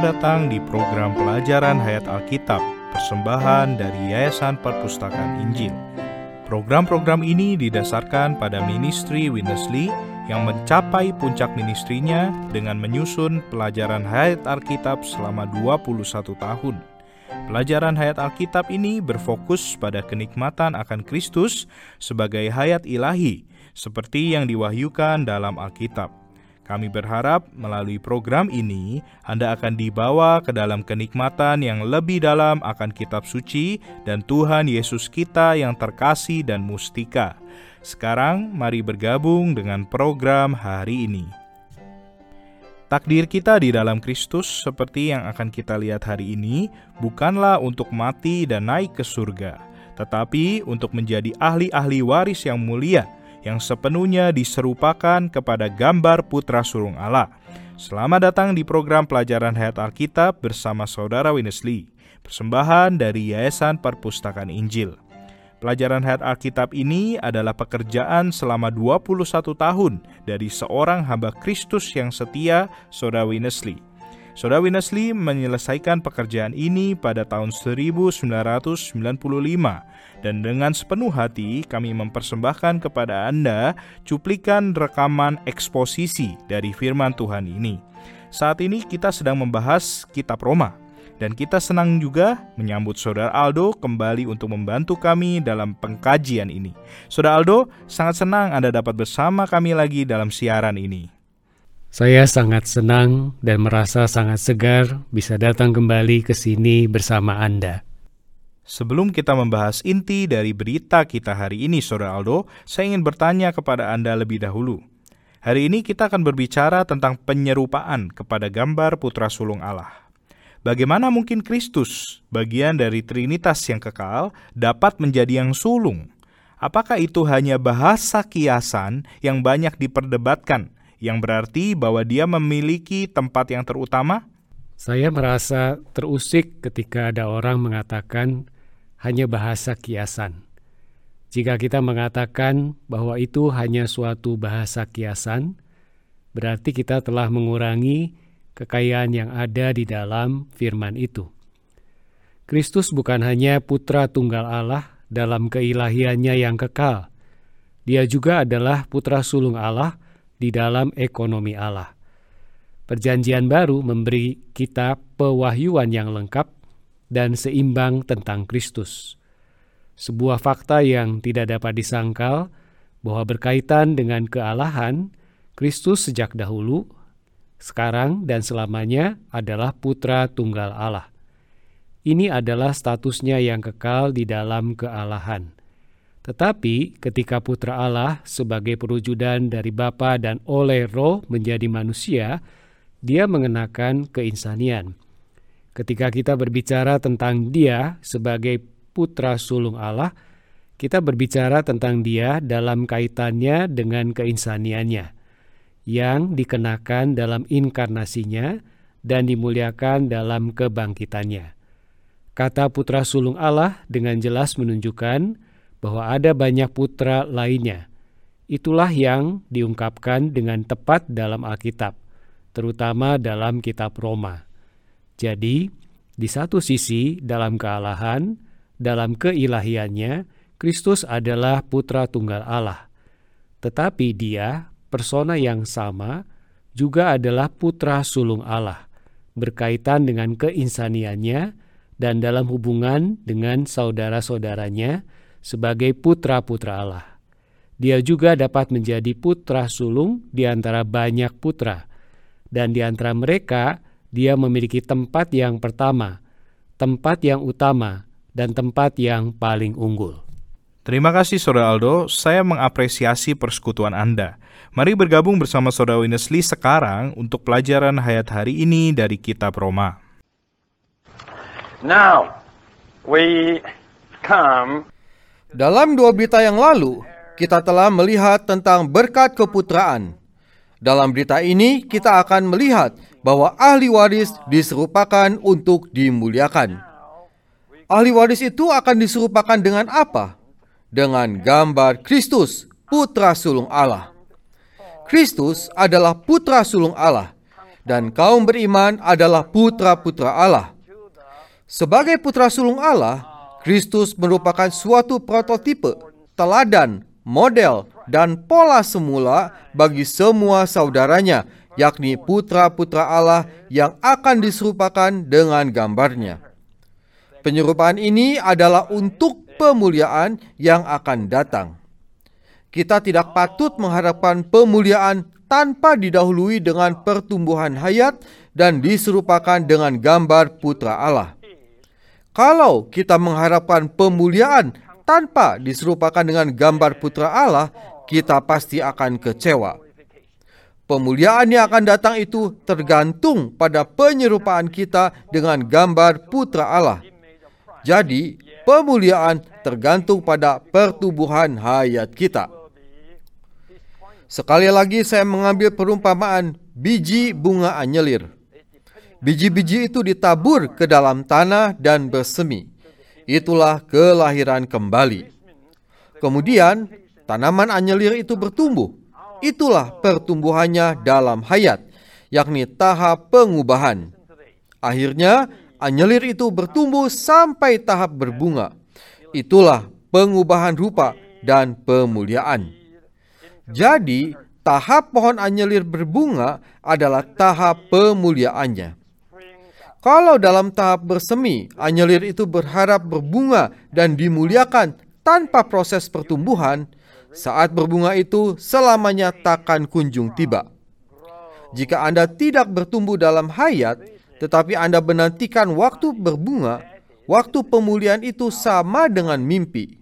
Selamat datang di program pelajaran Hayat Alkitab, persembahan dari Yayasan Perpustakaan Injil. Program-program ini didasarkan pada ministry Winnesley yang mencapai puncak ministrinya dengan menyusun pelajaran Hayat Alkitab selama 21 tahun. Pelajaran hayat Alkitab ini berfokus pada kenikmatan akan Kristus sebagai hayat ilahi, seperti yang diwahyukan dalam Alkitab. Kami berharap melalui program ini Anda akan dibawa ke dalam kenikmatan yang lebih dalam akan kitab suci dan Tuhan Yesus kita yang terkasih dan mustika. Sekarang mari bergabung dengan program hari ini. Takdir kita di dalam Kristus seperti yang akan kita lihat hari ini bukanlah untuk mati dan naik ke surga, tetapi untuk menjadi ahli-ahli waris yang mulia yang sepenuhnya diserupakan kepada gambar putra sulung Allah. Selamat datang di program pelajaran Hayat Alkitab bersama Saudara Winnesley, persembahan dari Yayasan Perpustakaan Injil. Pelajaran Hayat Alkitab ini adalah pekerjaan selama 21 tahun dari seorang hamba Kristus yang setia, Saudara Winnesley. Saudara Winnesley menyelesaikan pekerjaan ini pada tahun 1995 dan dengan sepenuh hati kami mempersembahkan kepada Anda cuplikan rekaman eksposisi dari firman Tuhan ini. Saat ini kita sedang membahas kitab Roma dan kita senang juga menyambut Saudara Aldo kembali untuk membantu kami dalam pengkajian ini. Saudara Aldo, sangat senang Anda dapat bersama kami lagi dalam siaran ini. Saya sangat senang dan merasa sangat segar bisa datang kembali ke sini bersama Anda. Sebelum kita membahas inti dari berita kita hari ini, Saudara Aldo, saya ingin bertanya kepada Anda lebih dahulu. Hari ini kita akan berbicara tentang penyerupaan kepada gambar putra sulung Allah. Bagaimana mungkin Kristus, bagian dari Trinitas yang kekal, dapat menjadi yang sulung? Apakah itu hanya bahasa kiasan yang banyak diperdebatkan yang berarti bahwa dia memiliki tempat yang terutama? Saya merasa terusik ketika ada orang mengatakan hanya bahasa kiasan. Jika kita mengatakan bahwa itu hanya suatu bahasa kiasan, berarti kita telah mengurangi kekayaan yang ada di dalam firman itu. Kristus bukan hanya putra tunggal Allah dalam keilahiannya yang kekal. Dia juga adalah putra sulung Allah di dalam ekonomi Allah. Perjanjian baru memberi kita pewahyuan yang lengkap dan seimbang tentang Kristus. Sebuah fakta yang tidak dapat disangkal bahwa berkaitan dengan kealahan, Kristus sejak dahulu, sekarang dan selamanya adalah putra tunggal Allah. Ini adalah statusnya yang kekal di dalam kealahan. Tetapi ketika putra Allah sebagai perwujudan dari Bapa dan oleh roh menjadi manusia, dia mengenakan keinsanian. Ketika kita berbicara tentang dia sebagai putra sulung Allah, kita berbicara tentang dia dalam kaitannya dengan keinsaniannya, yang dikenakan dalam inkarnasinya dan dimuliakan dalam kebangkitannya. Kata putra sulung Allah dengan jelas menunjukkan bahwa ada banyak putra lainnya. Itulah yang diungkapkan dengan tepat dalam Alkitab, terutama dalam kitab Roma. Jadi, di satu sisi dalam kealahan, dalam keilahiannya, Kristus adalah putra tunggal Allah. Tetapi dia, persona yang sama, juga adalah putra sulung Allah, berkaitan dengan keinsaniannya dan dalam hubungan dengan saudara-saudaranya, sebagai putra-putra Allah. Dia juga dapat menjadi putra sulung di antara banyak putra, dan di antara mereka dia memiliki tempat yang pertama, tempat yang utama, dan tempat yang paling unggul. Terima kasih Saudara Aldo, saya mengapresiasi persekutuan Anda. Mari bergabung bersama Saudara Winnesley sekarang untuk pelajaran hayat hari ini dari Kitab Roma. Now, we come dalam dua berita yang lalu, kita telah melihat tentang berkat keputraan. Dalam berita ini, kita akan melihat bahwa ahli waris diserupakan untuk dimuliakan. Ahli waris itu akan diserupakan dengan apa? Dengan gambar Kristus, putra sulung Allah. Kristus adalah putra sulung Allah, dan kaum beriman adalah putra-putra Allah. Sebagai putra sulung Allah, Kristus merupakan suatu prototipe, teladan, model, dan pola semula bagi semua saudaranya, yakni putra-putra Allah yang akan diserupakan dengan gambarnya. Penyerupaan ini adalah untuk pemuliaan yang akan datang. Kita tidak patut mengharapkan pemuliaan tanpa didahului dengan pertumbuhan hayat dan diserupakan dengan gambar putra Allah. Kalau kita mengharapkan pemuliaan tanpa diserupakan dengan gambar putra Allah, kita pasti akan kecewa. Pemuliaan yang akan datang itu tergantung pada penyerupaan kita dengan gambar putra Allah. Jadi, pemuliaan tergantung pada pertumbuhan hayat kita. Sekali lagi saya mengambil perumpamaan biji bunga anyelir. Biji-biji itu ditabur ke dalam tanah dan bersemi. Itulah kelahiran kembali. Kemudian, tanaman anyelir itu bertumbuh. Itulah pertumbuhannya dalam hayat, yakni tahap pengubahan. Akhirnya, anyelir itu bertumbuh sampai tahap berbunga. Itulah pengubahan rupa dan pemuliaan. Jadi, tahap pohon anyelir berbunga adalah tahap pemuliaannya. Kalau dalam tahap bersemi, anyelir itu berharap berbunga dan dimuliakan tanpa proses pertumbuhan, saat berbunga itu selamanya takkan kunjung tiba. Jika Anda tidak bertumbuh dalam hayat, tetapi Anda menantikan waktu berbunga, waktu pemulihan itu sama dengan mimpi.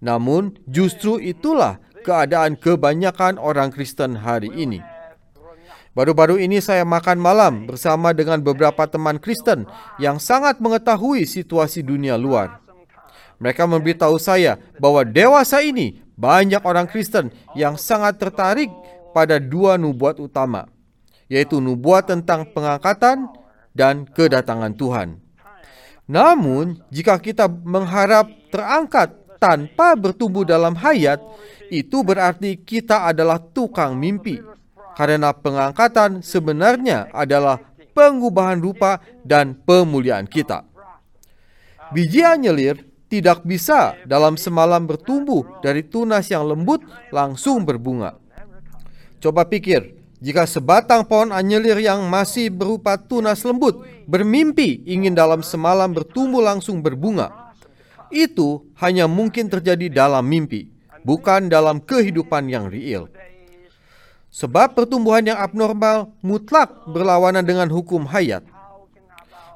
Namun, justru itulah keadaan kebanyakan orang Kristen hari ini. Baru-baru ini saya makan malam bersama dengan beberapa teman Kristen yang sangat mengetahui situasi dunia luar. Mereka memberitahu saya bahwa dewasa ini banyak orang Kristen yang sangat tertarik pada dua nubuat utama, yaitu nubuat tentang pengangkatan dan kedatangan Tuhan. Namun, jika kita mengharap terangkat tanpa bertumbuh dalam hayat, itu berarti kita adalah tukang mimpi karena pengangkatan sebenarnya adalah pengubahan rupa dan pemuliaan kita. Biji anyelir tidak bisa dalam semalam bertumbuh dari tunas yang lembut langsung berbunga. Coba pikir, jika sebatang pohon anyelir yang masih berupa tunas lembut bermimpi ingin dalam semalam bertumbuh langsung berbunga, itu hanya mungkin terjadi dalam mimpi, bukan dalam kehidupan yang real. Sebab pertumbuhan yang abnormal mutlak berlawanan dengan hukum hayat.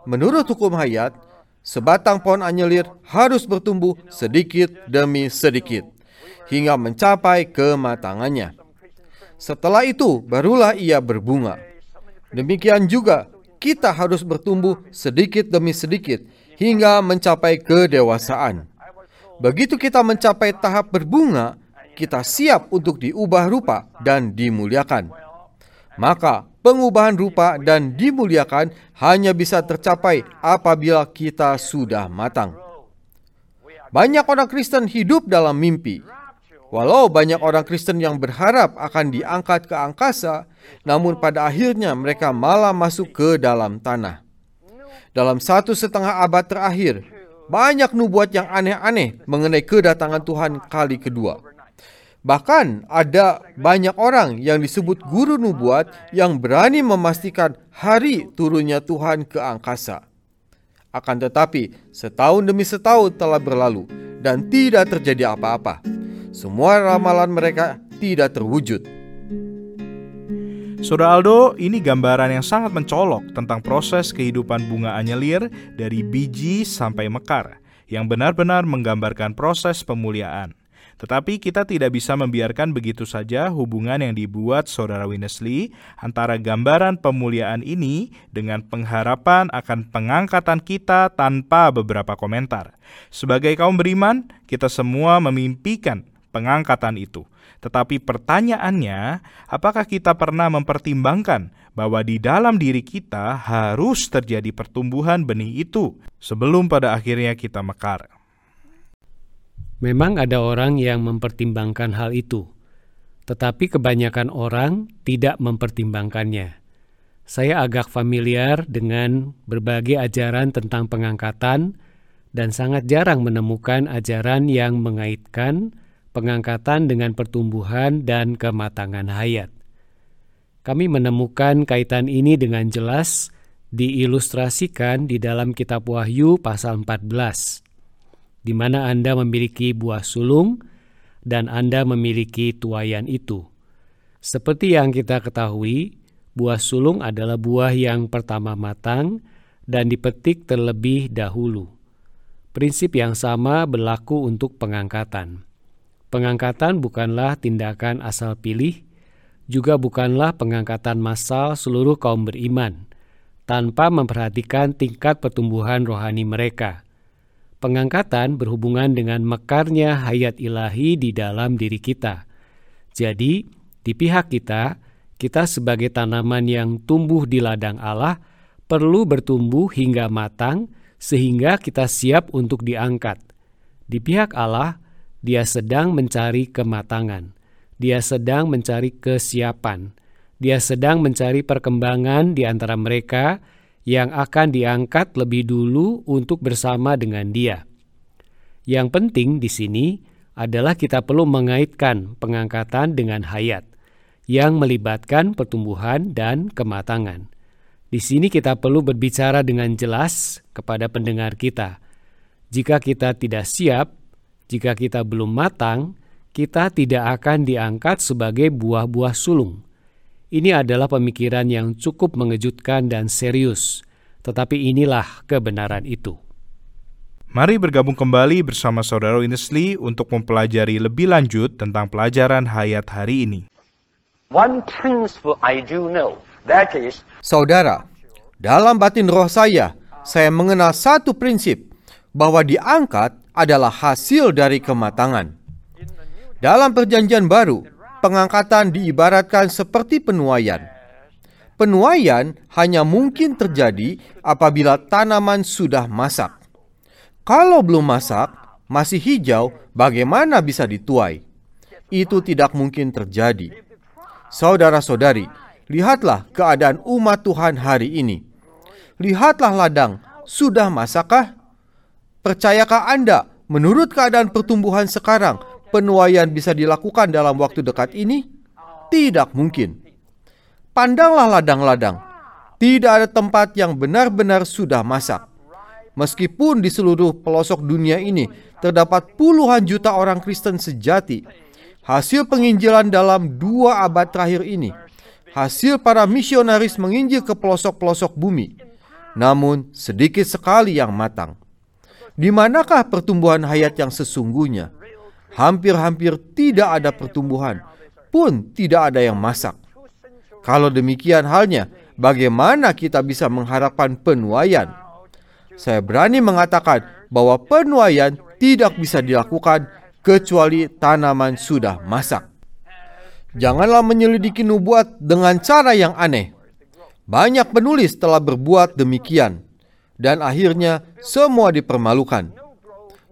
Menurut hukum hayat, sebatang pohon anyelir harus bertumbuh sedikit demi sedikit hingga mencapai kematangannya. Setelah itu, barulah ia berbunga. Demikian juga, kita harus bertumbuh sedikit demi sedikit hingga mencapai kedewasaan. Begitu kita mencapai tahap berbunga, kita siap untuk diubah rupa dan dimuliakan. Maka pengubahan rupa dan dimuliakan hanya bisa tercapai apabila kita sudah matang. Banyak orang Kristen hidup dalam mimpi. Walau banyak orang Kristen yang berharap akan diangkat ke angkasa, namun pada akhirnya mereka malah masuk ke dalam tanah. Dalam satu setengah abad terakhir, banyak nubuat yang aneh-aneh mengenai kedatangan Tuhan kali kedua. Bahkan ada banyak orang yang disebut guru nubuat yang berani memastikan hari turunnya Tuhan ke angkasa. Akan tetapi, setahun demi setahun telah berlalu dan tidak terjadi apa-apa. Semua ramalan mereka tidak terwujud. Saudara Aldo, ini gambaran yang sangat mencolok tentang proses kehidupan bunga anyelir dari biji sampai mekar, yang benar-benar menggambarkan proses pemuliaan. Tetapi kita tidak bisa membiarkan begitu saja hubungan yang dibuat saudara Winnesley antara gambaran pemuliaan ini dengan pengharapan akan pengangkatan kita tanpa beberapa komentar. Sebagai kaum beriman, kita semua memimpikan pengangkatan itu. Tetapi pertanyaannya, apakah kita pernah mempertimbangkan bahwa di dalam diri kita harus terjadi pertumbuhan benih itu sebelum pada akhirnya kita mekar? Memang ada orang yang mempertimbangkan hal itu, tetapi kebanyakan orang tidak mempertimbangkannya. saya agak familiar dengan berbagai ajaran tentang pengangkatan dan sangat jarang menemukan ajaran yang mengaitkan pengangkatan dengan pertumbuhan dan kematangan hayat. Kami menemukan kaitan ini dengan jelas diilustrasikan di dalam kitab Wahyu pasal 14, di mana Anda memiliki buah sulung dan Anda memiliki tuayan itu. Seperti yang kita ketahui, buah sulung adalah buah yang pertama matang dan dipetik terlebih dahulu. Prinsip yang sama berlaku untuk pengangkatan. Pengangkatan bukanlah tindakan asal pilih, juga bukanlah pengangkatan massal seluruh kaum beriman tanpa memperhatikan tingkat pertumbuhan rohani mereka. Pengangkatan berhubungan dengan mekarnya hayat ilahi di dalam diri kita. Jadi, di pihak kita, kita sebagai tanaman yang tumbuh di ladang Allah perlu bertumbuh hingga matang sehingga kita siap untuk diangkat. Di pihak Allah, Dia sedang mencari kematangan dia sedang mencari kesiapan. Dia sedang mencari perkembangan di antara mereka yang akan diangkat lebih dulu untuk bersama dengan Dia. Yang penting di sini adalah kita perlu mengaitkan pengangkatan dengan hayat yang melibatkan pertumbuhan dan kematangan. Di sini kita perlu berbicara dengan jelas kepada pendengar kita. Jika kita tidak siap, jika kita belum matang, kita tidak akan diangkat sebagai buah-buah sulung. Ini adalah pemikiran yang cukup mengejutkan dan serius, tetapi inilah kebenaran itu. Mari bergabung kembali bersama Saudara Inesli untuk mempelajari lebih lanjut tentang pelajaran hayat hari ini. One principle I do know, that is, Saudara, dalam batin roh saya, saya mengenal satu prinsip bahwa diangkat adalah hasil dari kematangan. Dalam Perjanjian Baru, pengangkatan diibaratkan seperti penuaian. Penuaian hanya mungkin terjadi apabila tanaman sudah masak. Kalau belum masak, masih hijau, bagaimana bisa dituai? Itu tidak mungkin terjadi. Saudara-saudari, lihatlah keadaan umat Tuhan hari ini. Lihatlah ladang, sudah masakkah? Percayakah Anda menurut keadaan pertumbuhan sekarang penuaian bisa dilakukan dalam waktu dekat ini? Tidak mungkin. Pandanglah ladang-ladang. Tidak ada tempat yang benar-benar sudah masak. Meskipun di seluruh pelosok dunia ini terdapat puluhan juta orang Kristen sejati, hasil penginjilan dalam dua abad terakhir ini, hasil para misionaris menginjil ke pelosok-pelosok bumi, namun sedikit sekali yang matang. Di manakah pertumbuhan hayat yang sesungguhnya? Hampir-hampir tidak ada pertumbuhan, pun tidak ada yang masak. Kalau demikian halnya, bagaimana kita bisa mengharapkan penuaian? Saya berani mengatakan bahwa penuaian tidak bisa dilakukan kecuali tanaman sudah masak. Janganlah menyelidiki nubuat dengan cara yang aneh. Banyak penulis telah berbuat demikian, dan akhirnya semua dipermalukan.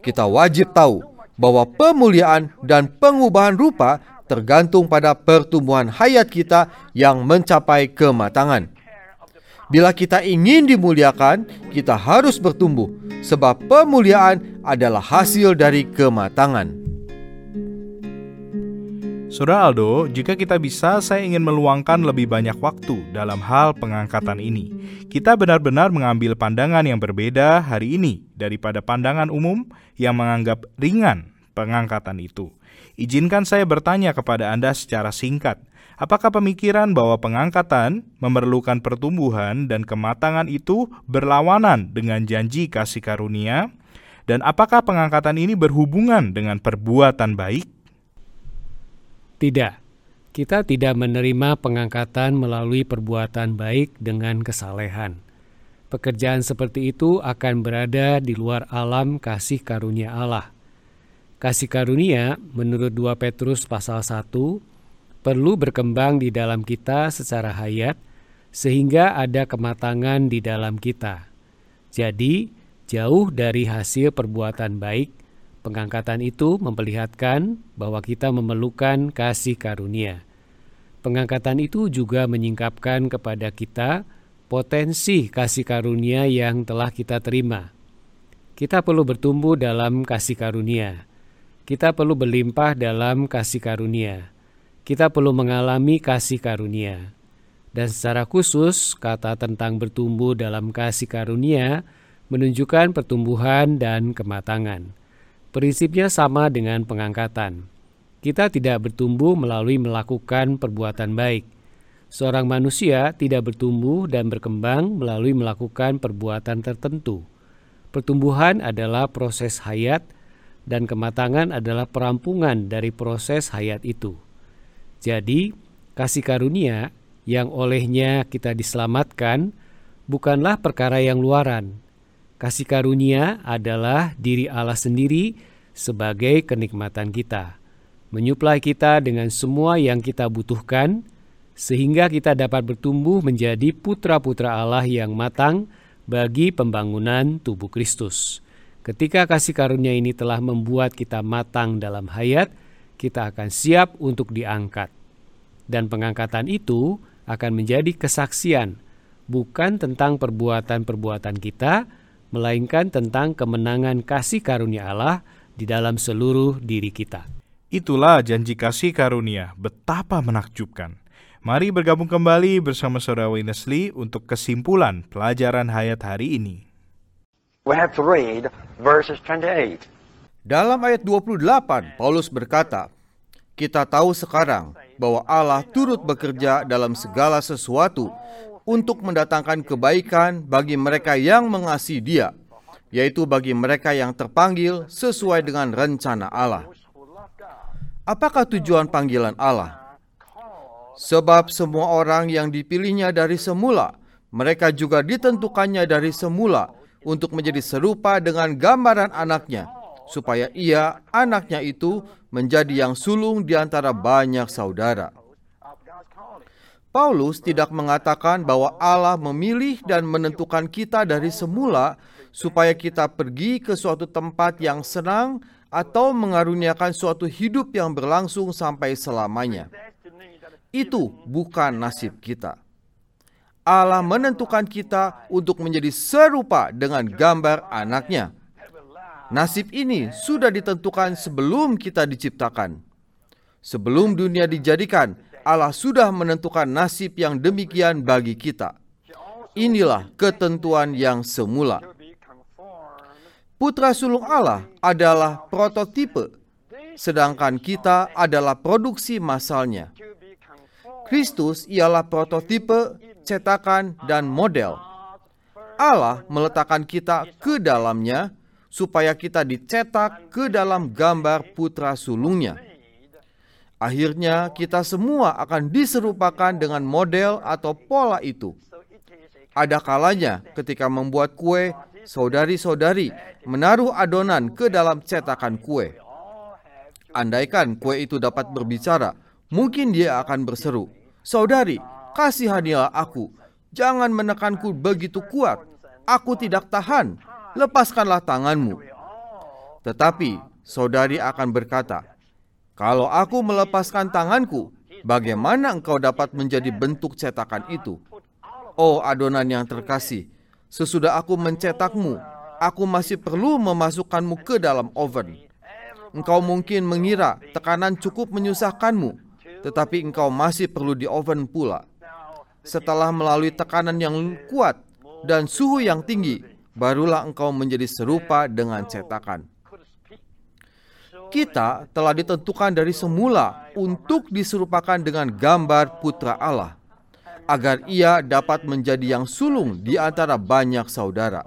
Kita wajib tahu bahwa pemuliaan dan pengubahan rupa tergantung pada pertumbuhan hayat kita yang mencapai kematangan. Bila kita ingin dimuliakan, kita harus bertumbuh, sebab pemuliaan adalah hasil dari kematangan. Saudara Aldo, jika kita bisa, saya ingin meluangkan lebih banyak waktu dalam hal pengangkatan ini. Kita benar-benar mengambil pandangan yang berbeda hari ini daripada pandangan umum yang menganggap ringan pengangkatan itu. Izinkan saya bertanya kepada Anda secara singkat, apakah pemikiran bahwa pengangkatan memerlukan pertumbuhan dan kematangan itu berlawanan dengan janji kasih karunia? Dan apakah pengangkatan ini berhubungan dengan perbuatan baik? Tidak, kita tidak menerima pengangkatan melalui perbuatan baik dengan kesalehan. Pekerjaan seperti itu akan berada di luar alam kasih karunia Allah. Kasih karunia menurut 2 Petrus pasal 1 perlu berkembang di dalam kita secara hayat sehingga ada kematangan di dalam kita. Jadi, jauh dari hasil perbuatan baik, Pengangkatan itu memperlihatkan bahwa kita memerlukan kasih karunia. Pengangkatan itu juga menyingkapkan kepada kita potensi kasih karunia yang telah kita terima. Kita perlu bertumbuh dalam kasih karunia. Kita perlu berlimpah dalam kasih karunia. Kita perlu mengalami kasih karunia. Dan secara khusus, kata tentang bertumbuh dalam kasih karunia menunjukkan pertumbuhan dan kematangan. Prinsipnya sama dengan pengangkatan. Kita tidak bertumbuh melalui melakukan perbuatan baik. Seorang manusia tidak bertumbuh dan berkembang melalui melakukan perbuatan tertentu. Pertumbuhan adalah proses hayat, dan kematangan adalah perampungan dari proses hayat itu. Jadi, kasih karunia yang olehnya kita diselamatkan bukanlah perkara yang luaran. Kasih karunia adalah diri Allah sendiri sebagai kenikmatan kita, menyuplai kita dengan semua yang kita butuhkan, sehingga kita dapat bertumbuh menjadi putra-putra Allah yang matang bagi pembangunan tubuh Kristus. Ketika kasih karunia ini telah membuat kita matang dalam hayat, kita akan siap untuk diangkat. Dan pengangkatan itu akan menjadi kesaksian bukan tentang perbuatan-perbuatan kita, melainkan tentang kemenangan kasih karunia Allah di dalam seluruh diri kita. Itulah janji kasih karunia, betapa menakjubkan. Mari bergabung kembali bersama Saudara Winnesley untuk kesimpulan pelajaran hayat hari ini. We have to read verses 28. Dalam ayat 28, Paulus berkata, kita tahu sekarang bahwa Allah turut bekerja dalam segala sesuatu untuk mendatangkan kebaikan bagi mereka yang mengasihi Dia, yaitu bagi mereka yang terpanggil sesuai dengan rencana Allah. Apakah tujuan panggilan Allah? Sebab semua orang yang dipilihnya dari semula, mereka juga ditentukannya dari semula untuk menjadi serupa dengan gambaran anaknya, supaya ia, anaknya itu, menjadi yang sulung di antara banyak saudara. Paulus tidak mengatakan bahwa Allah memilih dan menentukan kita dari semula supaya kita pergi ke suatu tempat yang senang atau mengaruniakan suatu hidup yang berlangsung sampai selamanya. Itu bukan nasib kita. Allah menentukan kita untuk menjadi serupa dengan gambar anaknya. Nasib ini sudah ditentukan sebelum kita diciptakan. Sebelum dunia dijadikan, Allah sudah menentukan nasib yang demikian bagi kita. Inilah ketentuan yang semula. Putra sulung Allah adalah prototipe, sedangkan kita adalah produksi masalnya. Kristus ialah prototipe, cetakan, dan model. Allah meletakkan kita ke dalamnya supaya kita dicetak ke dalam gambar putra sulungnya. Akhirnya kita semua akan diserupakan dengan model atau pola itu. Ada kalanya ketika membuat kue, saudari-saudari menaruh adonan ke dalam cetakan kue. Andaikan kue itu dapat berbicara, mungkin dia akan berseru, Saudari, kasihanilah aku, jangan menekanku begitu kuat, aku tidak tahan, lepaskanlah tanganmu. Tetapi saudari akan berkata, kalau aku melepaskan tanganku, bagaimana engkau dapat menjadi bentuk cetakan itu? Oh adonan yang terkasih, sesudah aku mencetakmu, aku masih perlu memasukkanmu ke dalam oven. Engkau mungkin mengira tekanan cukup menyusahkanmu, tetapi engkau masih perlu di oven pula. Setelah melalui tekanan yang kuat dan suhu yang tinggi, barulah engkau menjadi serupa dengan cetakan. Kita telah ditentukan dari semula untuk diserupakan dengan gambar putra Allah, agar ia dapat menjadi yang sulung di antara banyak saudara.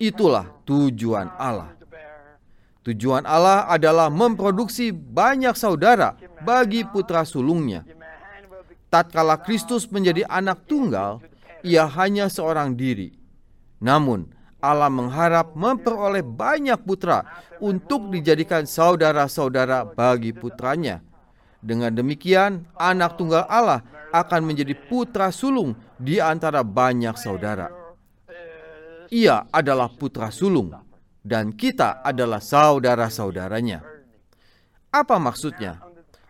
Itulah tujuan Allah. Tujuan Allah adalah memproduksi banyak saudara bagi putra sulungnya. Tatkala Kristus menjadi anak tunggal, ia hanya seorang diri. Namun, Allah mengharap memperoleh banyak putra untuk dijadikan saudara-saudara bagi putranya. Dengan demikian, anak tunggal Allah akan menjadi putra sulung di antara banyak saudara. Ia adalah putra sulung, dan kita adalah saudara-saudaranya. Apa maksudnya?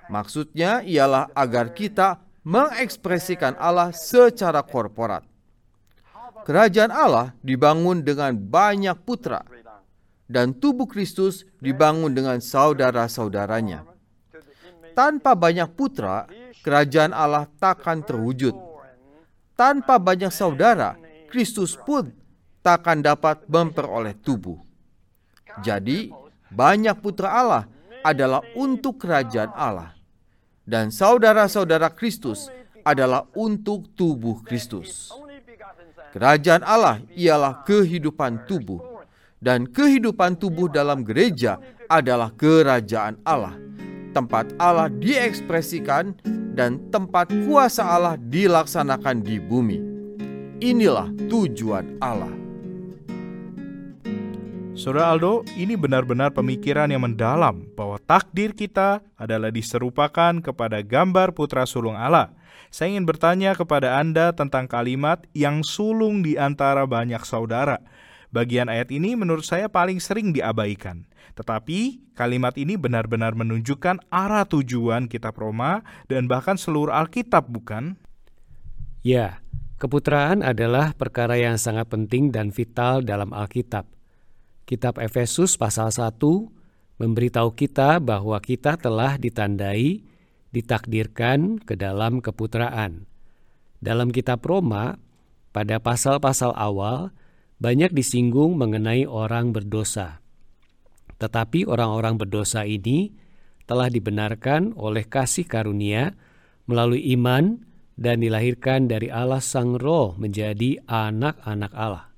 Maksudnya ialah agar kita mengekspresikan Allah secara korporat. Kerajaan Allah dibangun dengan banyak putra, dan tubuh Kristus dibangun dengan saudara-saudaranya. Tanpa banyak putra, kerajaan Allah takkan terwujud. Tanpa banyak saudara, Kristus pun takkan dapat memperoleh tubuh. Jadi, banyak putra Allah adalah untuk kerajaan Allah, dan saudara-saudara Kristus adalah untuk tubuh Kristus. Kerajaan Allah ialah kehidupan tubuh, dan kehidupan tubuh dalam gereja adalah kerajaan Allah, tempat Allah diekspresikan dan tempat kuasa Allah dilaksanakan di bumi. Inilah tujuan Allah. Saudara Aldo, ini benar-benar pemikiran yang mendalam bahwa takdir kita adalah diserupakan kepada gambar putra sulung Allah – saya ingin bertanya kepada Anda tentang kalimat yang sulung di antara banyak saudara. Bagian ayat ini menurut saya paling sering diabaikan. Tetapi kalimat ini benar-benar menunjukkan arah tujuan kitab Roma dan bahkan seluruh Alkitab, bukan? Ya, keputraan adalah perkara yang sangat penting dan vital dalam Alkitab. Kitab Efesus pasal 1 memberitahu kita bahwa kita telah ditandai ditakdirkan ke dalam keputraan. Dalam kitab Roma, pada pasal-pasal awal banyak disinggung mengenai orang berdosa. Tetapi orang-orang berdosa ini telah dibenarkan oleh kasih karunia melalui iman dan dilahirkan dari Allah Sang Roh menjadi anak-anak Allah.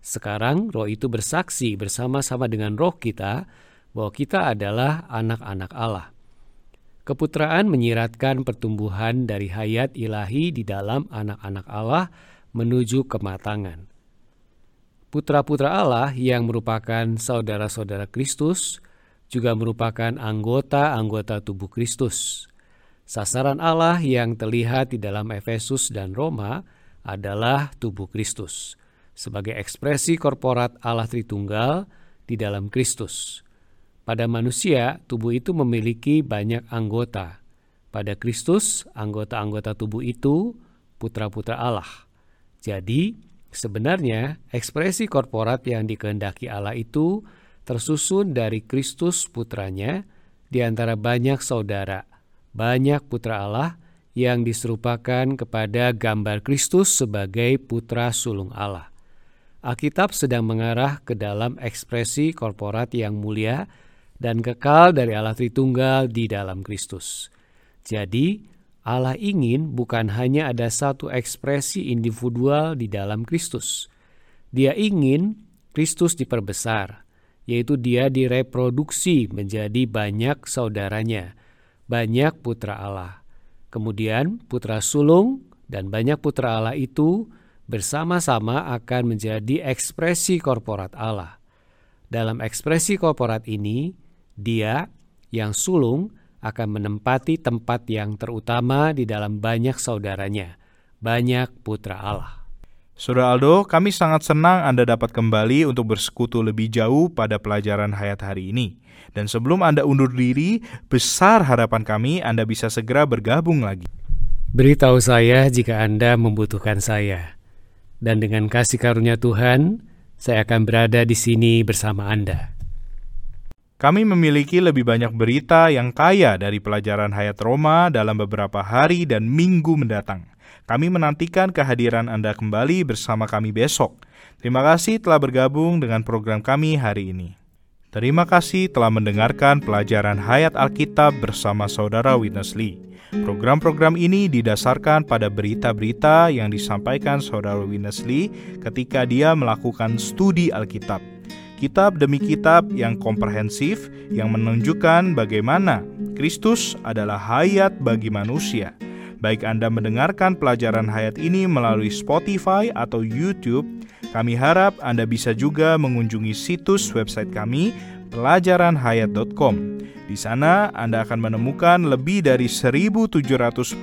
Sekarang roh itu bersaksi bersama-sama dengan roh kita bahwa kita adalah anak-anak Allah. Keputraan menyiratkan pertumbuhan dari hayat ilahi di dalam anak-anak Allah menuju kematangan. Putra-putra Allah yang merupakan saudara-saudara Kristus juga merupakan anggota-anggota tubuh Kristus. Sasaran Allah yang terlihat di dalam Efesus dan Roma adalah tubuh Kristus sebagai ekspresi korporat Allah Tritunggal di dalam Kristus. Pada manusia, tubuh itu memiliki banyak anggota. Pada Kristus, anggota-anggota tubuh itu putra-putra Allah. Jadi, sebenarnya ekspresi korporat yang dikehendaki Allah itu tersusun dari Kristus putranya di antara banyak saudara, banyak putra Allah yang diserupakan kepada gambar Kristus sebagai putra sulung Allah. Alkitab sedang mengarah ke dalam ekspresi korporat yang mulia dan kekal dari Allah Tritunggal di dalam Kristus. Jadi, Allah ingin bukan hanya ada satu ekspresi individual di dalam Kristus. Dia ingin Kristus diperbesar, yaitu dia direproduksi menjadi banyak saudaranya, banyak putra Allah. Kemudian putra sulung dan banyak putra Allah itu bersama-sama akan menjadi ekspresi korporat Allah. Dalam ekspresi korporat ini, dia yang sulung akan menempati tempat yang terutama di dalam banyak saudaranya, banyak putra Allah. Saudara Aldo, kami sangat senang Anda dapat kembali untuk bersekutu lebih jauh pada pelajaran hayat hari ini. Dan sebelum Anda undur diri, besar harapan kami Anda bisa segera bergabung lagi. Beritahu saya jika Anda membutuhkan saya. Dan dengan kasih karunia Tuhan, saya akan berada di sini bersama Anda. Kami memiliki lebih banyak berita yang kaya dari pelajaran hayat Roma dalam beberapa hari dan minggu mendatang. Kami menantikan kehadiran Anda kembali bersama kami besok. Terima kasih telah bergabung dengan program kami hari ini. Terima kasih telah mendengarkan pelajaran Hayat Alkitab bersama Saudara Witness Lee. Program-program ini didasarkan pada berita-berita yang disampaikan Saudara Witness Lee ketika dia melakukan studi Alkitab kitab demi kitab yang komprehensif yang menunjukkan bagaimana Kristus adalah hayat bagi manusia. Baik Anda mendengarkan pelajaran hayat ini melalui Spotify atau YouTube, kami harap Anda bisa juga mengunjungi situs website kami pelajaranhayat.com. Di sana Anda akan menemukan lebih dari 1700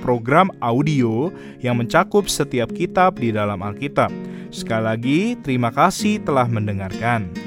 program audio yang mencakup setiap kitab di dalam Alkitab. Sekali lagi, terima kasih telah mendengarkan.